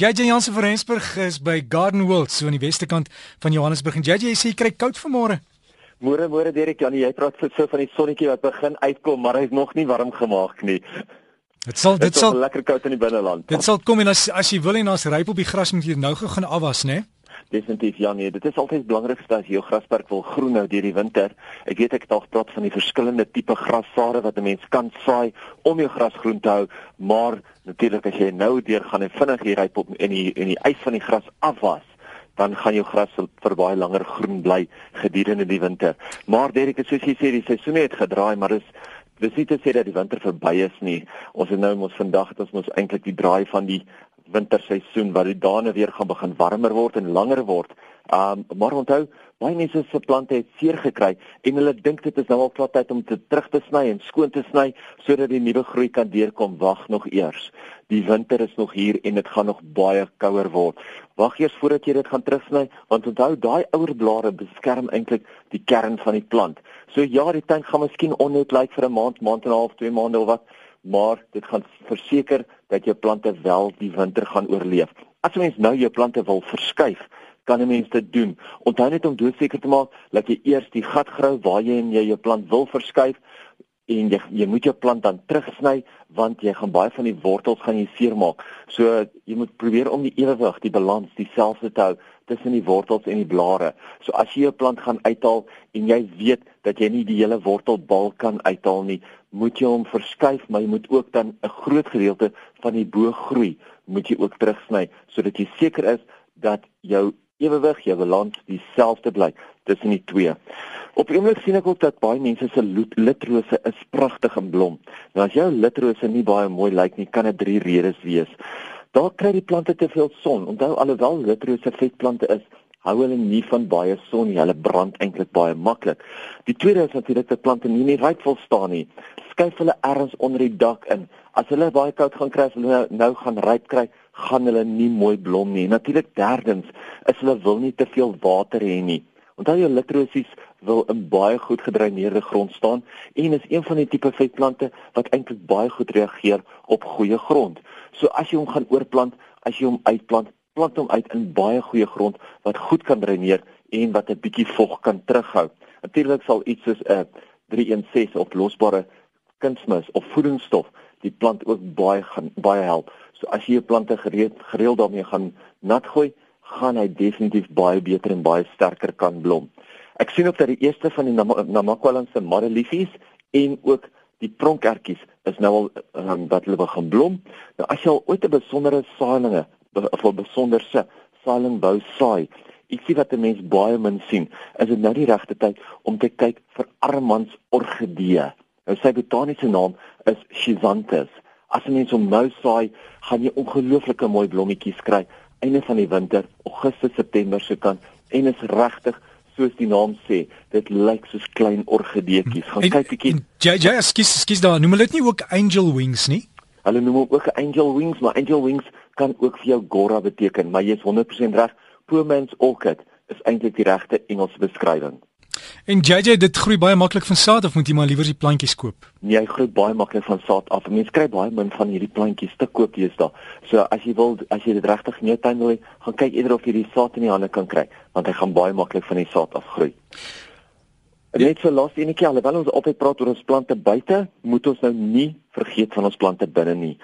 JJ Jansen van Rensburg is by Garden World so aan die weste kant van Johannesburg en JJ sê jy kry koud vanmôre. Môre môre Derek Janie, jy praat so van die sonnetjie wat begin uitkom, maar hy's nog nie warm gemaak nie. Dit sal dit sal lekker koud in die binneland. Dit sal kom en as as jy wil en as ryp op die gras moet jy nou gou gaan afwas, né? Definitief ja nee, dit is altyd belangrik as jy jou grasperk wil groen hou deur die winter. Ek weet ek het al gepraat van die verskillende tipe grassade wat 'n mens kan saai om jou gras groen te hou, maar natuurlik as jy nou deur gaan en vinnig hier ryp op en die en die ys van die gras afwas, dan gaan jou gras vir baie langer groen bly gedurende die winter. Maar Derek, soos jy sê, die seisoen het gedraai, maar dis dis nie te sê dat die winter verby is nie. Ons het nou mos vandag dat ons mos eintlik die draai van die winterseisoen waar die dae nou weer gaan begin warmer word en langer word. Um maar onthou, baie mense se plante het seer gekry en hulle dink dit is nou al klaar tyd om dit terug te sny en skoon te sny sodat die nuwe groei kan deurkom. Wag nog eers. Die winter is nog hier en dit gaan nog baie kouer word. Wag eers voordat jy dit gaan terugsny want onthou daai ouer blare beskerm eintlik die kern van die plant. So ja, die tuin gaan miskien onnet lyk vir 'n maand, maand en 'n half, 2 maande of wat, maar dit gaan verseker dat jou plante wel die winter gaan oorleef. As 'n mens nou jou plante wil verskuif, kan 'n mens dit doen. Onthou net om doodseker te maak dat jy eers die gat grou waar jy en jy jou plant wil verskuif en jy jy moet jou plant dan terugsny want jy gaan baie van die wortels gaan jy seermaak. So jy moet probeer om die ewewig, die balans dieselfde te hou tussen die wortels en die blare. So as jy jou plant gaan uithaal en jy weet dat jy nie die hele wortelbal kan uithaal nie, moet jy hom verskuif, maar jy moet ook dan 'n groot gedeelte van die bogroei moet jy ook terugsny sodat jy seker is dat jou ewewig, jou balans dieselfde bly tussen die twee. Op die oomblik sien ek ook dat baie mense se litrose is pragtig in blom. Nou as jou litrose nie baie mooi lyk nie, kan dit drie redes wees. Daar kry die plante te veel son. Onthou alhoewel litrose vetplante is, hou hulle nie van baie son nie. Hulle brand eintlik baie maklik. Die tweede is natuurlik dat plante nie nie ryk vol staan nie. Skuif hulle ergens onder die dak in. As hulle baie koud gaan kry, as hulle nou gaan ryp kry, gaan hulle nie mooi blom nie. Natuurlik derdens is hulle wil nie te veel water hê nie. Onthou jou litrosies wil in baie goed gedreineerde grond staan en is een van die tipe vetplante wat eintlik baie goed reageer op goeie grond. So as jy hom gaan oorplant, as jy hom uitplant, plant hom uit in baie goeie grond wat goed kan dreineer en wat 'n bietjie vog kan terughou. Natuurlik sal iets soos 'n 316 of losbare kunsmis of voedingsstof die plant ook baie gaan baie help. So as jy jou plante gereeld gereeld daarmee gaan nat gooi, gaan hy definitief baie beter en baie sterker kan blom. Ek sien ook dat die eerste van die Namakwalandse mareliefies en ook die pronkertjies is nou al um, wat hulle begin blom. Nou as jy al ooit 'n besondere saailinge of 'n besonderse saailing wou saai. Ietsie wat 'n mens baie min sien, is dit nou die regte tyd om te kyk vir armans orgidee. Nou sy botaniese naam is Schizanthus. As jy mens hom nou saai, gaan jy ongelooflike mooi blommetjies kry einde van die winter, Augustus, September se kant en is regtig soos die naam sê, dit lyk soos klein orgideetjies. Gaan kyk bietjie. Ja, ja, skus, skus daar. Noem hulle dit nie ook angel wings nie? Hulle noem ook angel wings, maar angel wings kan ook vir jou gora beteken, maar jy is 100% reg. Poor man's orchid is eintlik die regte Engelse beskrywing. En JJ, dit groei baie maklik van saad of moet jy maar liewer die plantjies koop? Nee, hy groei baie maklik van saad af. Mense kry baie min van hierdie plantjies te koop hier is daar. So as jy wil, as jy dit regtig in jou tuin wil hê, gaan kyk eerder of jy die saad in die hande kan kry, want hy gaan baie maklik van die saad af groei. Ja. Net so laas enetjie alhoewel ons altyd praat oor ons plante buite, moet ons nou nie vergeet van ons plante binne nie.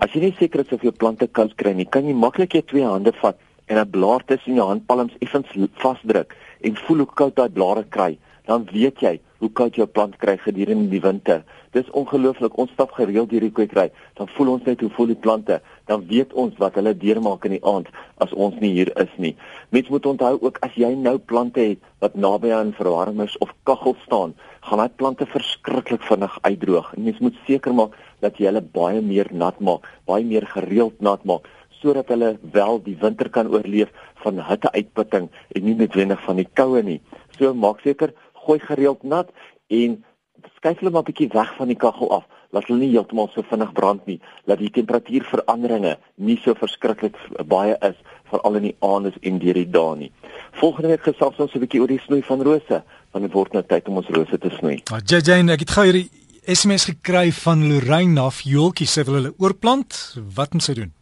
As jy nie seker is of jou plante kans kry nie, kan jy maklik jou twee hande vat en 'n blaar tussen jou handpalms effens vasdruk en voel hoe koud daai blare kry. Dan weet jy hoe koud jou plant kry gedurende die winter. Dis ongelooflik. Ons stap gereeld hierdie kwekery, dan voel ons net hoe voel die plante. Dan weet ons wat hulle deurmaak in die aand as ons nie hier is nie. Mens moet onthou ook as jy nou plante het wat naby aan verwarmers of kaggels staan, gaan daai plante verskriklik vinnig uitdroog. En mens moet seker maak dat jy hulle baie meer nat maak, baie meer gereeld nat maak sodat hulle wel die winter kan oorleef van hitteuitputting en nie noodwendig van die koue nie. So maak seker gooi gereeld nat en skuif hulle maar 'n bietjie weg van die kaggel af. Laat hulle nie heeltemal so vinnig brand nie. Laat die temperatuurveranderinge nie so verskriklik baie is veral in die aande en deur die dae nie. Volgende week gesels ons 'n bietjie oor die snoei van rose, want dit word nou tyd om ons rose te snoei. Ah, JJ, ek het gou hierdie SMS gekry van Lorraine na Fioltjie, sy wil hulle oorplant. Wat moet sy doen?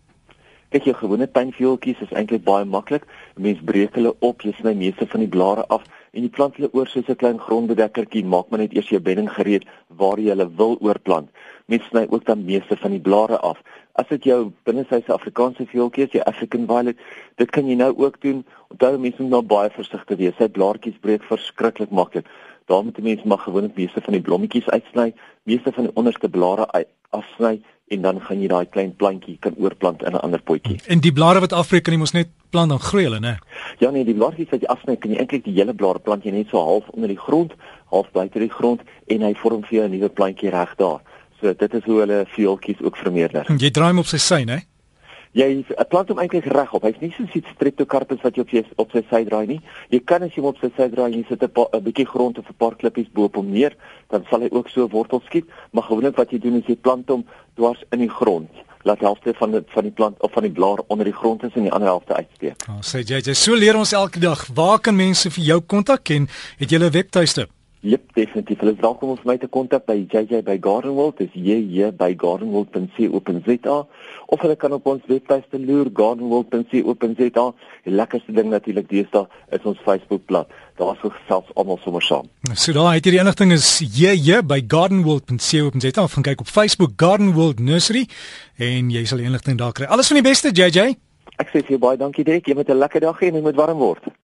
Kyk jou gewone tuinvoeltjies is eintlik baie maklik. Mens breek hulle op, jy sny meeste van die blare af en jy plant hulle oor soos 'n klein grondbedekkertjie. Maak maar net eers jou bedding gereed waar jy hulle wil oorplant. Mens sny ook dan meeste van die blare af. As dit jou binnesyse Afrikaanse voeltjie is, jou African violet, dit kan jy nou ook doen. Onthou mense moet nou baie versigtig wees. Sy blaartjies breek verskriklik maklik. Daarom moet mense maar gewoonlik meeste van die blommetjies uitsny, meeste van die onderste blare afsny en dan gaan jy daai klein plantjie kan oorplant in 'n ander potjie. En die blare wat afbreek kan jy mos net plant dan groei hulle, né? Ja nee, die blaartjies wat jy afsny, kan jy eintlik die hele blare plant jy net so half onder die grond, half buite die grond en hy vorm vir jou 'n nuwe plantjie reg daar. So dit is hoe hulle veeltjies ook vermeerder. Jy draai hom op sy sy, né? jy plant hom eintlik regop. Hy's nie so iets streptocarpus wat jy op sy op sy sy draai nie. Jy kan as jy hom op sy sy draai jy sit 'n bietjie grond of 'n paar klippies bo op hom neer, dan sal hy ook so wortels skiet. Maar gewoonlik wat jy doen is jy plant hom dwars in die grond. Laat helfte van die van die plant of van die blaar onder die grond is en die ander helfte uitsteek. Oh, sê jy, jy so leer ons elke dag. Waar kan mense vir jou kontak en het jy 'n webtuiste? Jep, definitief. Hulle is welkom om my te kontak by JJ by Gardenwold, dis JJ by gardenwold.co.za of hulle kan op ons webtuiste loer gardenwold.co.za. Die lekkerste ding natuurlik deesdae is ons Facebookblad. Daar's ook selfs almal sommer saam. So daar het jy die inligting is JJ by gardenwold.co.za of gaan kyk op Facebook Gardenwold Nursery en jy sal die inligting daar kry. Alles van die beste JJ. Ek sê vir jou baie dankie Dirk, jy moet 'n lekker dag hê en jy moet warm word.